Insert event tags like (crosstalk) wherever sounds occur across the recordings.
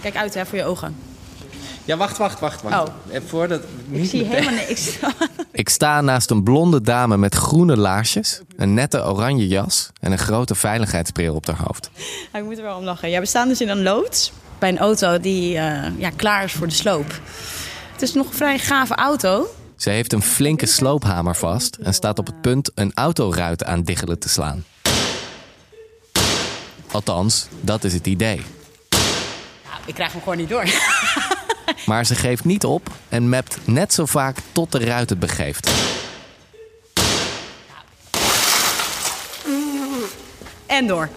Kijk uit hè, voor je ogen. Ja, wacht, wacht, wacht. wacht. Oh. En voordat... Ik zie helemaal niks. (laughs) Ik sta naast een blonde dame met groene laarsjes, een nette oranje jas en een grote veiligheidsbril op haar hoofd. ik moet er wel om lachen. Ja, we staan dus in een loods bij een auto die eh, ja, klaar is voor de sloop. Het is nog een vrij gave auto. Ze heeft een flinke sloophamer vast en staat op het punt een autoruit aan diggelen te slaan. Althans, dat is het idee. Ik krijg hem gewoon niet door. (laughs) Maar ze geeft niet op en mapt net zo vaak tot de ruit het begeeft. en door.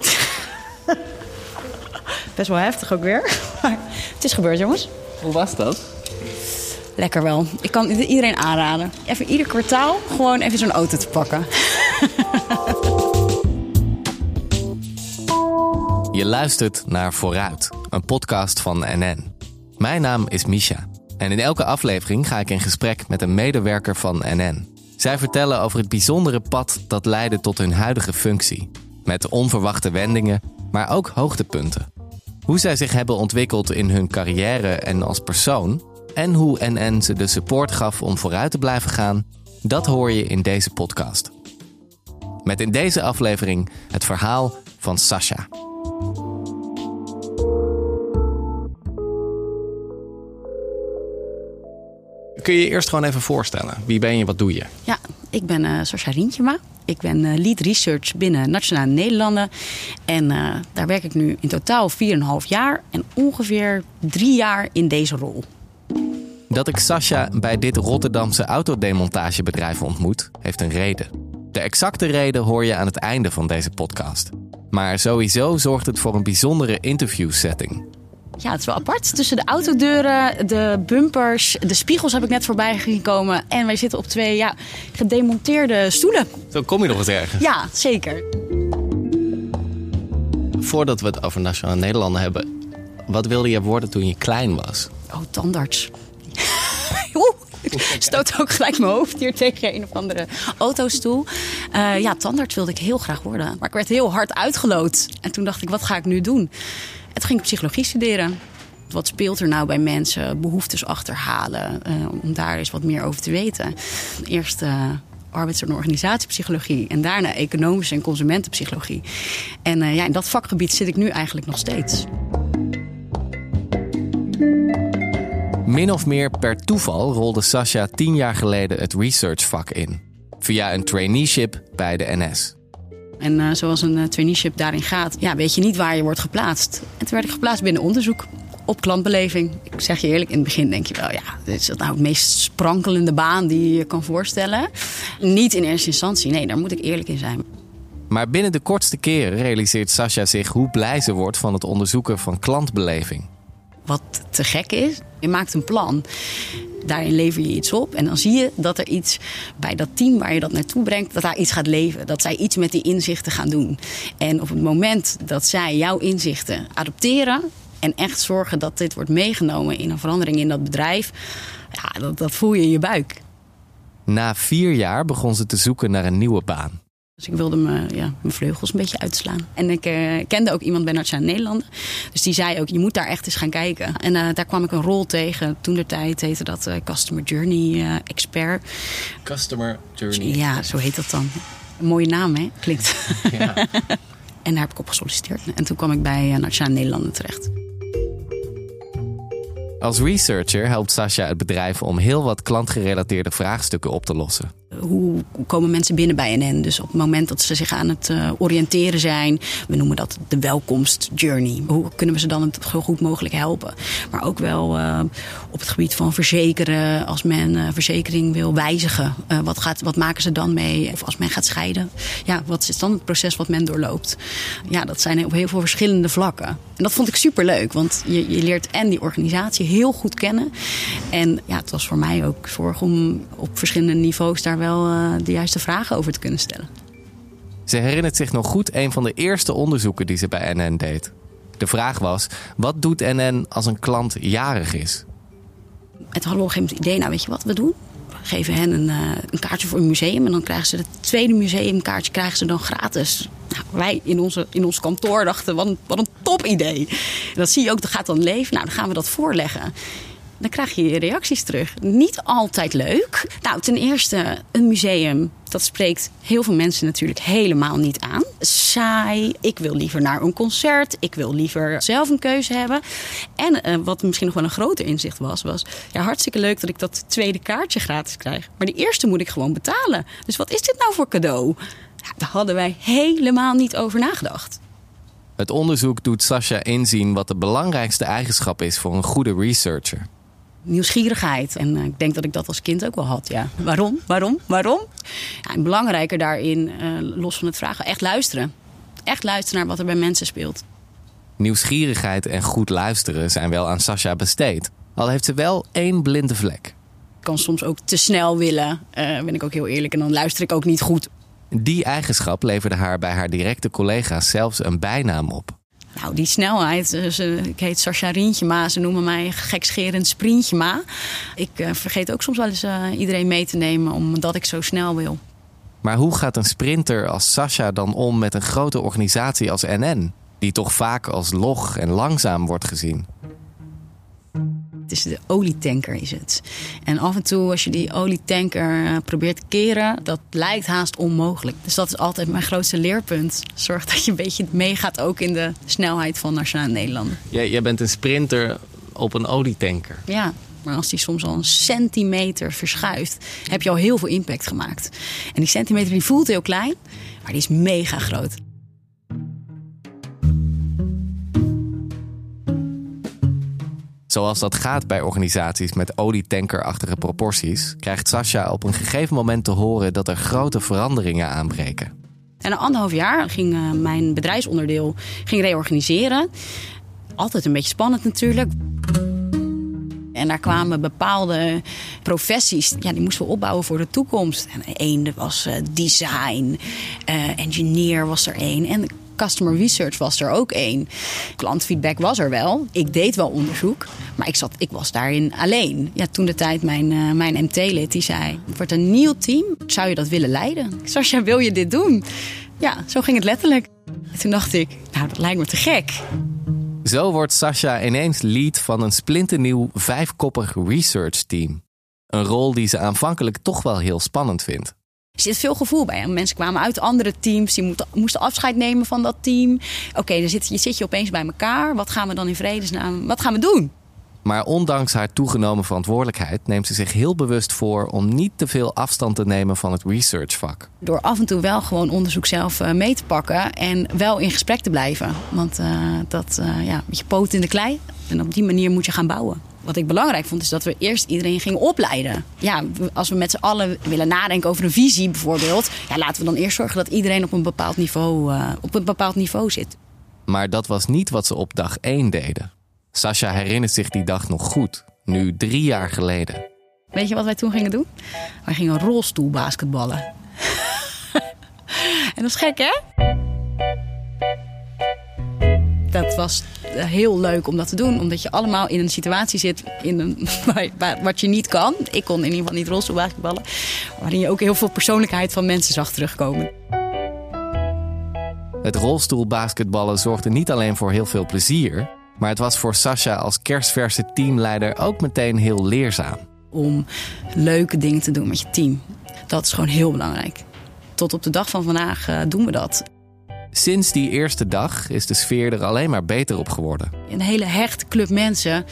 (laughs) Best wel heftig ook weer. (laughs) Maar het is gebeurd, jongens. Hoe was dat? Lekker wel. Ik kan iedereen aanraden. Even ieder kwartaal gewoon even zo'n auto te pakken. Je luistert naar Vooruit, een podcast van NN. Mijn naam is Misha en in elke aflevering ga ik in gesprek met een medewerker van NN. Zij vertellen over het bijzondere pad dat leidde tot hun huidige functie. Met onverwachte wendingen, maar ook hoogtepunten. Hoe zij zich hebben ontwikkeld in hun carrière en als persoon. En hoe NN ze de support gaf om vooruit te blijven gaan, dat hoor je in deze podcast. Met in deze aflevering het verhaal van Sasha. Kun je je eerst gewoon even voorstellen? Wie ben je, wat doe je? Ja, ik ben uh, Sascha Rientjema. Ik ben uh, lead research binnen Nationale Nederlanden. En uh, daar werk ik nu in totaal 4,5 jaar en ongeveer drie jaar in deze rol. Dat ik Sascha bij dit Rotterdamse autodemontagebedrijf ontmoet, heeft een reden. De exacte reden hoor je aan het einde van deze podcast. Maar sowieso zorgt het voor een bijzondere interviewsetting. Ja, het is wel apart. Tussen de autodeuren, de bumpers, de spiegels heb ik net voorbij gekomen. En wij zitten op twee ja, gedemonteerde stoelen. Zo kom je nog eens ergens. Ja, zeker. Voordat we het over Nationale Nederlanden hebben, wat wilde je worden toen je klein was? Oh, tandarts. (laughs) Oeh, ik stoot ook gelijk mijn hoofd hier tegen een of andere autostoel. Uh, ja, tandarts wilde ik heel graag worden. Maar ik werd heel hard uitgeloot. En toen dacht ik, wat ga ik nu doen? Toen ging psychologie studeren. Wat speelt er nou bij mensen? Behoeftes achterhalen. Uh, om daar eens wat meer over te weten. Eerst uh, arbeids- en organisatiepsychologie. En daarna economische en consumentenpsychologie. En uh, ja, in dat vakgebied zit ik nu eigenlijk nog steeds. Min of meer per toeval rolde Sascha tien jaar geleden het researchvak in. Via een traineeship bij de NS. En uh, zoals een uh, traineeship daarin gaat, ja, weet je niet waar je wordt geplaatst. En toen werd ik geplaatst binnen onderzoek op klantbeleving. Ik zeg je eerlijk, in het begin denk je wel, ja, dit is dat nou het meest sprankelende baan die je je kan voorstellen. Niet in eerste instantie, nee, daar moet ik eerlijk in zijn. Maar binnen de kortste keren realiseert Sascha zich hoe blij ze wordt van het onderzoeken van klantbeleving. Wat te gek is, je maakt een plan. Daarin lever je iets op. En dan zie je dat er iets bij dat team waar je dat naartoe brengt, dat daar iets gaat leven. Dat zij iets met die inzichten gaan doen. En op het moment dat zij jouw inzichten adopteren en echt zorgen dat dit wordt meegenomen in een verandering in dat bedrijf, ja, dat, dat voel je in je buik. Na vier jaar begon ze te zoeken naar een nieuwe baan. Dus ik wilde me, ja, mijn vleugels een beetje uitslaan. En ik uh, kende ook iemand bij Nationale Nederlanden. Dus die zei ook, je moet daar echt eens gaan kijken. En uh, daar kwam ik een rol tegen. Toen de tijd heette dat uh, Customer Journey Expert. Customer Journey Ja, zo heet dat dan. Een mooie naam, hè? Klinkt. Ja. (laughs) en daar heb ik op gesolliciteerd. En toen kwam ik bij Nationale Nederlanden terecht. Als researcher helpt Sascha het bedrijf om heel wat klantgerelateerde vraagstukken op te lossen. Hoe komen mensen binnen bij NN? Dus op het moment dat ze zich aan het uh, oriënteren zijn, we noemen dat de welkomstjourney. Hoe kunnen we ze dan het zo goed mogelijk helpen? Maar ook wel uh, op het gebied van verzekeren. Als men uh, verzekering wil wijzigen, wat, gaat, wat maken ze dan mee? Of als men gaat scheiden, ja, wat is dan het proces wat men doorloopt? Ja, dat zijn op heel veel verschillende vlakken. En dat vond ik super leuk, want je, je leert en die organisatie heel goed kennen. En ja, het was voor mij ook zorg om op verschillende niveaus daar wel uh, de juiste vragen over te kunnen stellen. Ze herinnert zich nog goed een van de eerste onderzoeken die ze bij NN deed. De vraag was: wat doet NN als een klant jarig is? Het hadden we op een gegeven moment idee, nou weet je wat we doen? Geven hen een, uh, een kaartje voor een museum en dan krijgen ze het tweede museumkaartje krijgen ze dan gratis. Nou, wij in, onze, in ons kantoor dachten, wat een, wat een top idee. dat zie je ook, dat gaat dan leven. Nou, dan gaan we dat voorleggen dan krijg je reacties terug. Niet altijd leuk. Nou, ten eerste, een museum, dat spreekt heel veel mensen natuurlijk helemaal niet aan. Saai, ik wil liever naar een concert, ik wil liever zelf een keuze hebben. En uh, wat misschien nog wel een groter inzicht was, was ja, hartstikke leuk dat ik dat tweede kaartje gratis krijg. Maar die eerste moet ik gewoon betalen. Dus wat is dit nou voor cadeau? Daar hadden wij helemaal niet over nagedacht. Het onderzoek doet Sascha inzien wat de belangrijkste eigenschap is voor een goede researcher nieuwsgierigheid. En eh, ik denk dat ik dat als kind ook wel had. Ja. Waarom? Waarom? Waarom? Ja, en belangrijker daarin, uh, los van het vragen, echt luisteren. Echt luisteren naar wat er bij mensen speelt. Nieuwsgierigheid en goed luisteren zijn wel aan Sascha besteed. Al heeft ze wel één blinde vlek. Ik kan soms ook te snel willen, uh, ben ik ook heel eerlijk. En dan luister ik ook niet goed. Die eigenschap leverde haar bij haar directe collega's zelfs een bijnaam op. Nou, die snelheid. Eh, ik heet Sascha Rientjema. Ze noemen mij gekscherend Sprintjema. Ik uh, vergeet ook soms wel eens uh, iedereen mee te nemen omdat ik zo snel wil. Maar hoe gaat een sprinter als Sascha dan om met een grote organisatie als NN? Die toch vaak als log en langzaam wordt gezien? Het is de olietanker is het. En af en toe als je die olietanker uh, probeert te keren, dat lijkt haast onmogelijk. Dus dat is altijd mijn grootste leerpunt. Zorg dat je een beetje meegaat ook in de snelheid van Nationale Nederland. Jij, jij bent een sprinter op een olietanker. Ja, maar als die soms al een centimeter verschuift, heb je al heel veel impact gemaakt. En die centimeter die voelt heel klein, maar die is mega groot. Zoals dat gaat bij organisaties met olietankerachtige proporties, krijgt Sascha op een gegeven moment te horen dat er grote veranderingen aanbreken. En na anderhalf jaar ging uh, mijn bedrijfsonderdeel ging reorganiseren. Altijd een beetje spannend natuurlijk. En daar kwamen bepaalde professies, ja, die moesten we opbouwen voor de toekomst. En een was uh, design, uh, engineer was er één. En customer research was er ook één. Klantfeedback was er wel. Ik deed wel onderzoek, maar ik, zat, ik was daarin alleen. Ja, toen de tijd mijn, uh, mijn MT-lid die zei: Het wordt een nieuw team. Zou je dat willen leiden? Sascha, wil je dit doen? Ja, zo ging het letterlijk. En toen dacht ik: Nou, dat lijkt me te gek. Zo wordt Sascha ineens lead van een splinternieuw vijfkoppig research team. Een rol die ze aanvankelijk toch wel heel spannend vindt. Er zit veel gevoel bij. Mensen kwamen uit andere teams, die moesten afscheid nemen van dat team. Oké, dan zit je, zit je opeens bij elkaar. Wat gaan we dan in vredesnaam, wat gaan we doen? Maar ondanks haar toegenomen verantwoordelijkheid neemt ze zich heel bewust voor om niet te veel afstand te nemen van het researchvak. Door af en toe wel gewoon onderzoek zelf eh, mee te pakken en wel in gesprek te blijven. Want uh, dat, uh, ja, met je poot in de klei. En op die manier moet je gaan bouwen wat ik belangrijk vond, is dat we eerst iedereen gingen opleiden. Ja, als we met z'n allen willen nadenken over een visie bijvoorbeeld, ja, laten we dan eerst zorgen dat iedereen op een bepaald niveau, uh, op een bepaald niveau zit. Maar dat was niet wat ze op dag 1 deden. Sascha herinnert zich die dag nog goed, nu drie jaar geleden. Weet je wat wij toen gingen doen? Wij gingen rolstoelbasketballen. (laughs) en dat is gek, hè? Dat was heel leuk om dat te doen. Omdat je allemaal in een situatie zit in een, (laughs) waar, wat je niet kan. Ik kon in ieder geval niet rolstoelbasketballen. Waarin je ook heel veel persoonlijkheid van mensen zag terugkomen. Het rolstoelbasketballen zorgde niet alleen voor heel veel plezier. Maar het was voor Sascha als kerstverse teamleider ook meteen heel leerzaam. Om leuke dingen te doen met je team. Dat is gewoon heel belangrijk. Tot op de dag van vandaag uh, doen we dat. Sinds die eerste dag is de sfeer er alleen maar beter op geworden. Een hele hechte club mensen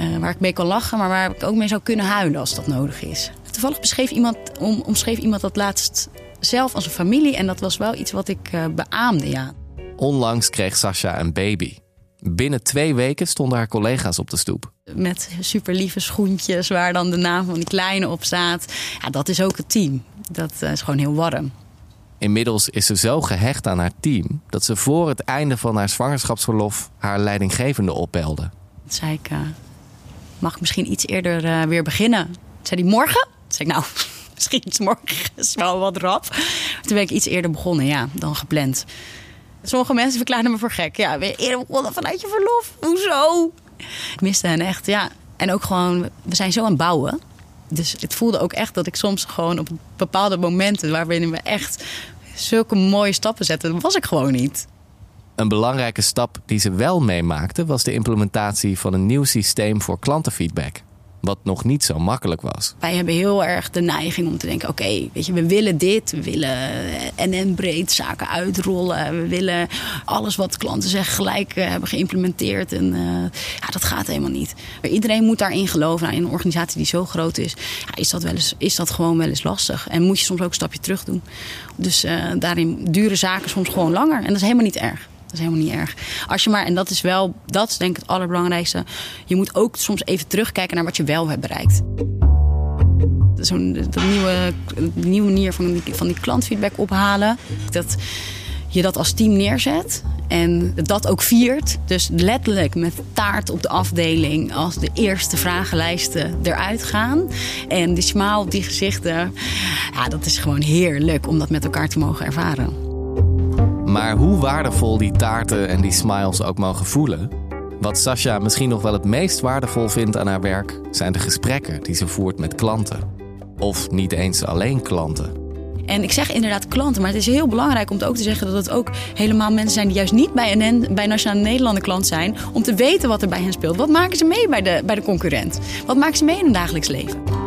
uh, waar ik mee kan lachen, maar waar ik ook mee zou kunnen huilen als dat nodig is. Toevallig beschreef iemand, om, omschreef iemand dat laatst zelf als een familie en dat was wel iets wat ik uh, beaamde, ja. Onlangs kreeg Sascha een baby. Binnen twee weken stonden haar collega's op de stoep. Met super lieve schoentjes waar dan de naam van die kleine op staat. Ja, dat is ook het team. Dat uh, is gewoon heel warm. Inmiddels is ze zo gehecht aan haar team dat ze voor het einde van haar zwangerschapsverlof haar leidinggevende opbelde. Toen zei ik, uh, mag ik misschien iets eerder uh, weer beginnen? Toen zei hij, morgen? Toen zei ik, nou, (laughs) misschien iets morgen is wel wat rap. Toen ben ik iets eerder begonnen, ja, dan gepland. Sommige mensen verklaarden me voor gek. Ja, je eerder vanuit je verlof? Hoezo? Ik miste hen echt, ja. En ook gewoon, we zijn zo aan het bouwen. Dus het voelde ook echt dat ik soms gewoon op bepaalde momenten... waarin we echt zulke mooie stappen zetten, was ik gewoon niet. Een belangrijke stap die ze wel meemaakten was de implementatie van een nieuw systeem voor klantenfeedback wat nog niet zo makkelijk was. Wij hebben heel erg de neiging om te denken: oké, weet je, we willen dit, we willen NN-breed zaken uitrollen, we willen alles wat klanten zeggen gelijk uh, hebben geïmplementeerd. En uh, ja, dat gaat helemaal niet. Maar iedereen moet daarin geloven. Nou, in een organisatie die zo groot is, ja, is, dat wel is dat gewoon wel eens lastig. En moet je soms ook een stapje terug doen. Dus uh, daarin duren zaken soms gewoon langer. En dat is helemaal niet erg. Dat is helemaal niet erg. Als je maar, en dat is wel, dat is denk ik het allerbelangrijkste. Je moet ook soms even terugkijken naar wat je wel hebt bereikt. Zo'n nieuwe, nieuwe manier van die, van die klantfeedback ophalen. Dat je dat als team neerzet en dat ook viert. Dus letterlijk met taart op de afdeling als de eerste vragenlijsten eruit gaan. En die smaal op die gezichten, ja, dat is gewoon heerlijk om dat met elkaar te mogen ervaren. Maar hoe waardevol die taarten en die smiles ook mogen voelen, wat Sasha misschien nog wel het meest waardevol vindt aan haar werk, zijn de gesprekken die ze voert met klanten. Of niet eens alleen klanten. En ik zeg inderdaad klanten, maar het is heel belangrijk om ook te zeggen dat het ook helemaal mensen zijn die juist niet bij, NN, bij Nationale Nederlanden klant zijn, om te weten wat er bij hen speelt. Wat maken ze mee bij de, bij de concurrent? Wat maken ze mee in hun dagelijks leven?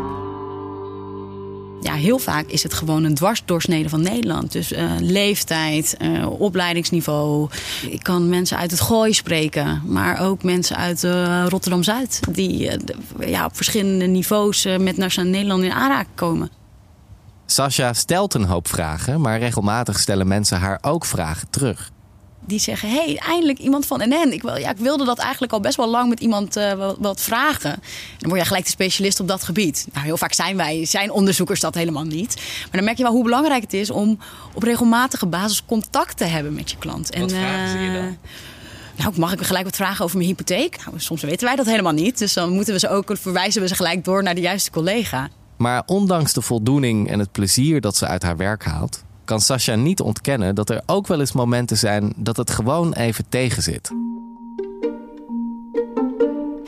Heel vaak is het gewoon een dwarsdoorsnede van Nederland. Dus uh, leeftijd, uh, opleidingsniveau. Ik kan mensen uit het gooi spreken, maar ook mensen uit uh, Rotterdam-Zuid... die ja, op verschillende niveaus met Nationaal Nederland in aanraking komen. Sascha stelt een hoop vragen, maar regelmatig stellen mensen haar ook vragen terug die zeggen: hey, eindelijk iemand van NN. Ik, wil, ja, ik wilde dat eigenlijk al best wel lang met iemand uh, wat, vragen. dan word je gelijk de specialist op dat gebied. Nou, heel vaak zijn wij, zijn onderzoekers dat helemaal niet. Maar dan merk je wel hoe belangrijk het is om op regelmatige basis contact te hebben met je klant. Wat en, vragen zie je dan? Eh, nou, mag ik gelijk wat vragen over mijn hypotheek? Nou, soms weten wij dat helemaal niet. Dus dan moeten we ze ook verwijzen we ze gelijk door naar de juiste collega. Maar ondanks de voldoening en het plezier dat ze uit haar werk haalt, kan Sascha niet ontkennen dat er ook wel eens momenten zijn dat het gewoon even tegenzit.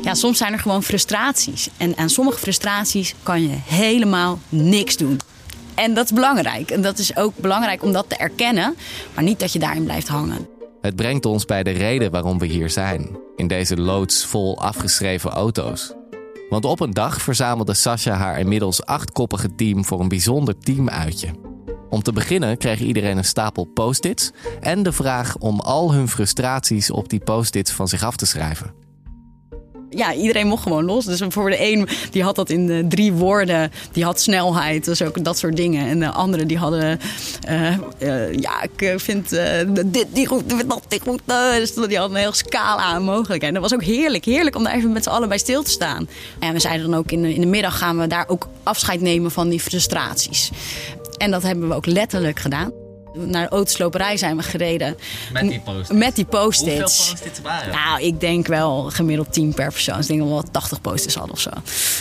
Ja, soms zijn er gewoon frustraties. En aan sommige frustraties kan je helemaal niks doen. En dat is belangrijk. En dat is ook belangrijk om dat te erkennen, maar niet dat je daarin blijft hangen. Het brengt ons bij de reden waarom we hier zijn, in deze loods vol afgeschreven auto's. Want op een dag verzamelde Sascha haar inmiddels achtkoppige team voor een bijzonder teamuitje. Om te beginnen kreeg iedereen een stapel post-its en de vraag om al hun frustraties op die post-its van zich af te schrijven ja, iedereen mocht gewoon los. Dus voor de een die had dat in drie woorden. Die had snelheid, dus ook dat soort dingen. En de andere die hadden... Uh, uh, ja, ik vind uh, dit niet goed, dat niet goed. dus die hadden een heel scala aan mogelijkheden. Dat was ook heerlijk. Heerlijk om daar even met z'n allen bij stil te staan. En we zeiden dan ook in de, in de middag gaan we daar ook afscheid nemen van die frustraties. En dat hebben we ook letterlijk gedaan. Naar de autosloperij zijn we gereden. Met die post-its? Met die post-its. Hoeveel post-its waren Nou, ik denk wel gemiddeld 10 per persoon. Dus ik denk dat we wel 80 post-its hadden of zo.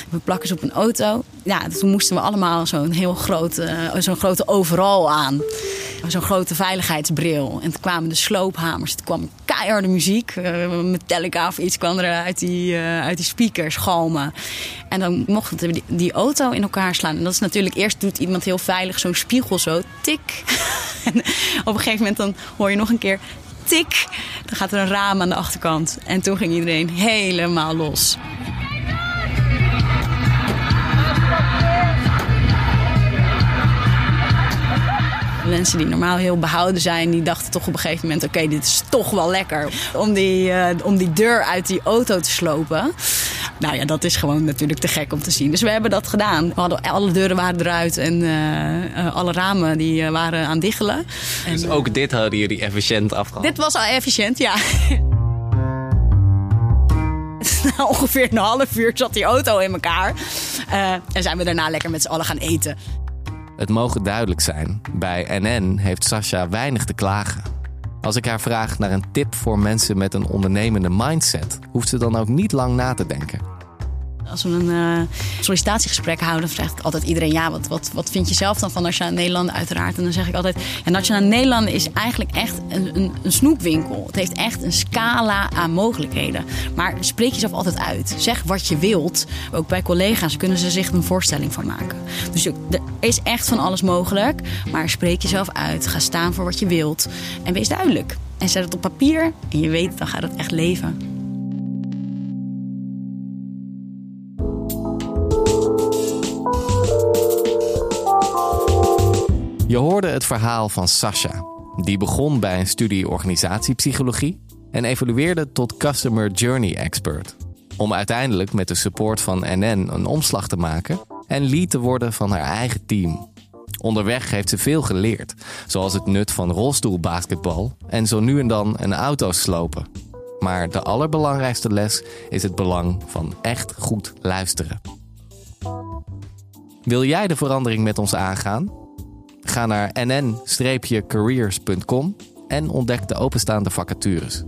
We plakken ze op een auto. Ja, toen moesten we allemaal zo'n heel grote, uh, zo'n grote overal aan. Zo'n grote veiligheidsbril. En toen kwamen de sloophamers. Toen kwam keiharde muziek. Uh, Metallica of iets kwam er uit die, uh, uit die speakers galmen. En dan mochten we die, die, auto in elkaar slaan. En dat is natuurlijk, eerst doet iemand heel veilig zo'n spiegel zo, tik. (laughs) en op een gegeven moment dan hoor je nog een keer tik. Dan gaat er een raam aan de achterkant. En toen ging iedereen helemaal los. Mensen die normaal heel behouden zijn, die dachten toch op een gegeven moment: oké, dit is toch wel lekker. Om die, uh, om die deur uit die auto te slopen. Nou ja, dat is gewoon natuurlijk te gek om te zien. Dus we hebben dat gedaan. We hadden, alle deuren waren eruit en uh, alle ramen die uh, waren aan diggelen. Dus en, ook dit hadden jullie efficiënt afgehaald? Dit was al efficiënt, ja. (laughs) Na ongeveer een half uur zat die auto in elkaar. en zijn we daarna lekker met z'n allen gaan eten. Het mogen duidelijk zijn, bij NN heeft Sascha weinig te klagen. Als ik haar vraag naar een tip voor mensen met een ondernemende mindset, hoeft ze dan ook niet lang na te denken. Als we een uh, sollicitatiegesprek houden, vraagt altijd iedereen: ja, wat, wat, wat vind je zelf dan van Nationaal Nederland? Uiteraard. En dan zeg ik altijd: ja, Nationaal Nederland is eigenlijk echt een, een, een, snoepwinkel. Het heeft echt een scala aan mogelijkheden. Maar spreek jezelf altijd uit. Zeg wat je wilt. Ook bij collega's kunnen ze zich een voorstelling van maken. Dus er is echt van alles mogelijk. Maar spreek jezelf uit. Ga staan voor wat je wilt. En wees duidelijk. En zet het op papier en je weet, dan gaat het echt leven. Je hoorde het verhaal van Sasha. Die begon bij een studie organisatiepsychologie en evolueerde tot Customer Journey Expert. Om uiteindelijk met de support van NN een omslag te maken en lead te worden van haar eigen team. Onderweg heeft ze veel geleerd, zoals het nut van rolstoelbasketbal en zo nu en dan een auto slopen. Maar de allerbelangrijkste les is het belang van echt goed luisteren. Wil jij de verandering met ons aangaan? Ga naar nn-careers.com en ontdek de openstaande vacatures.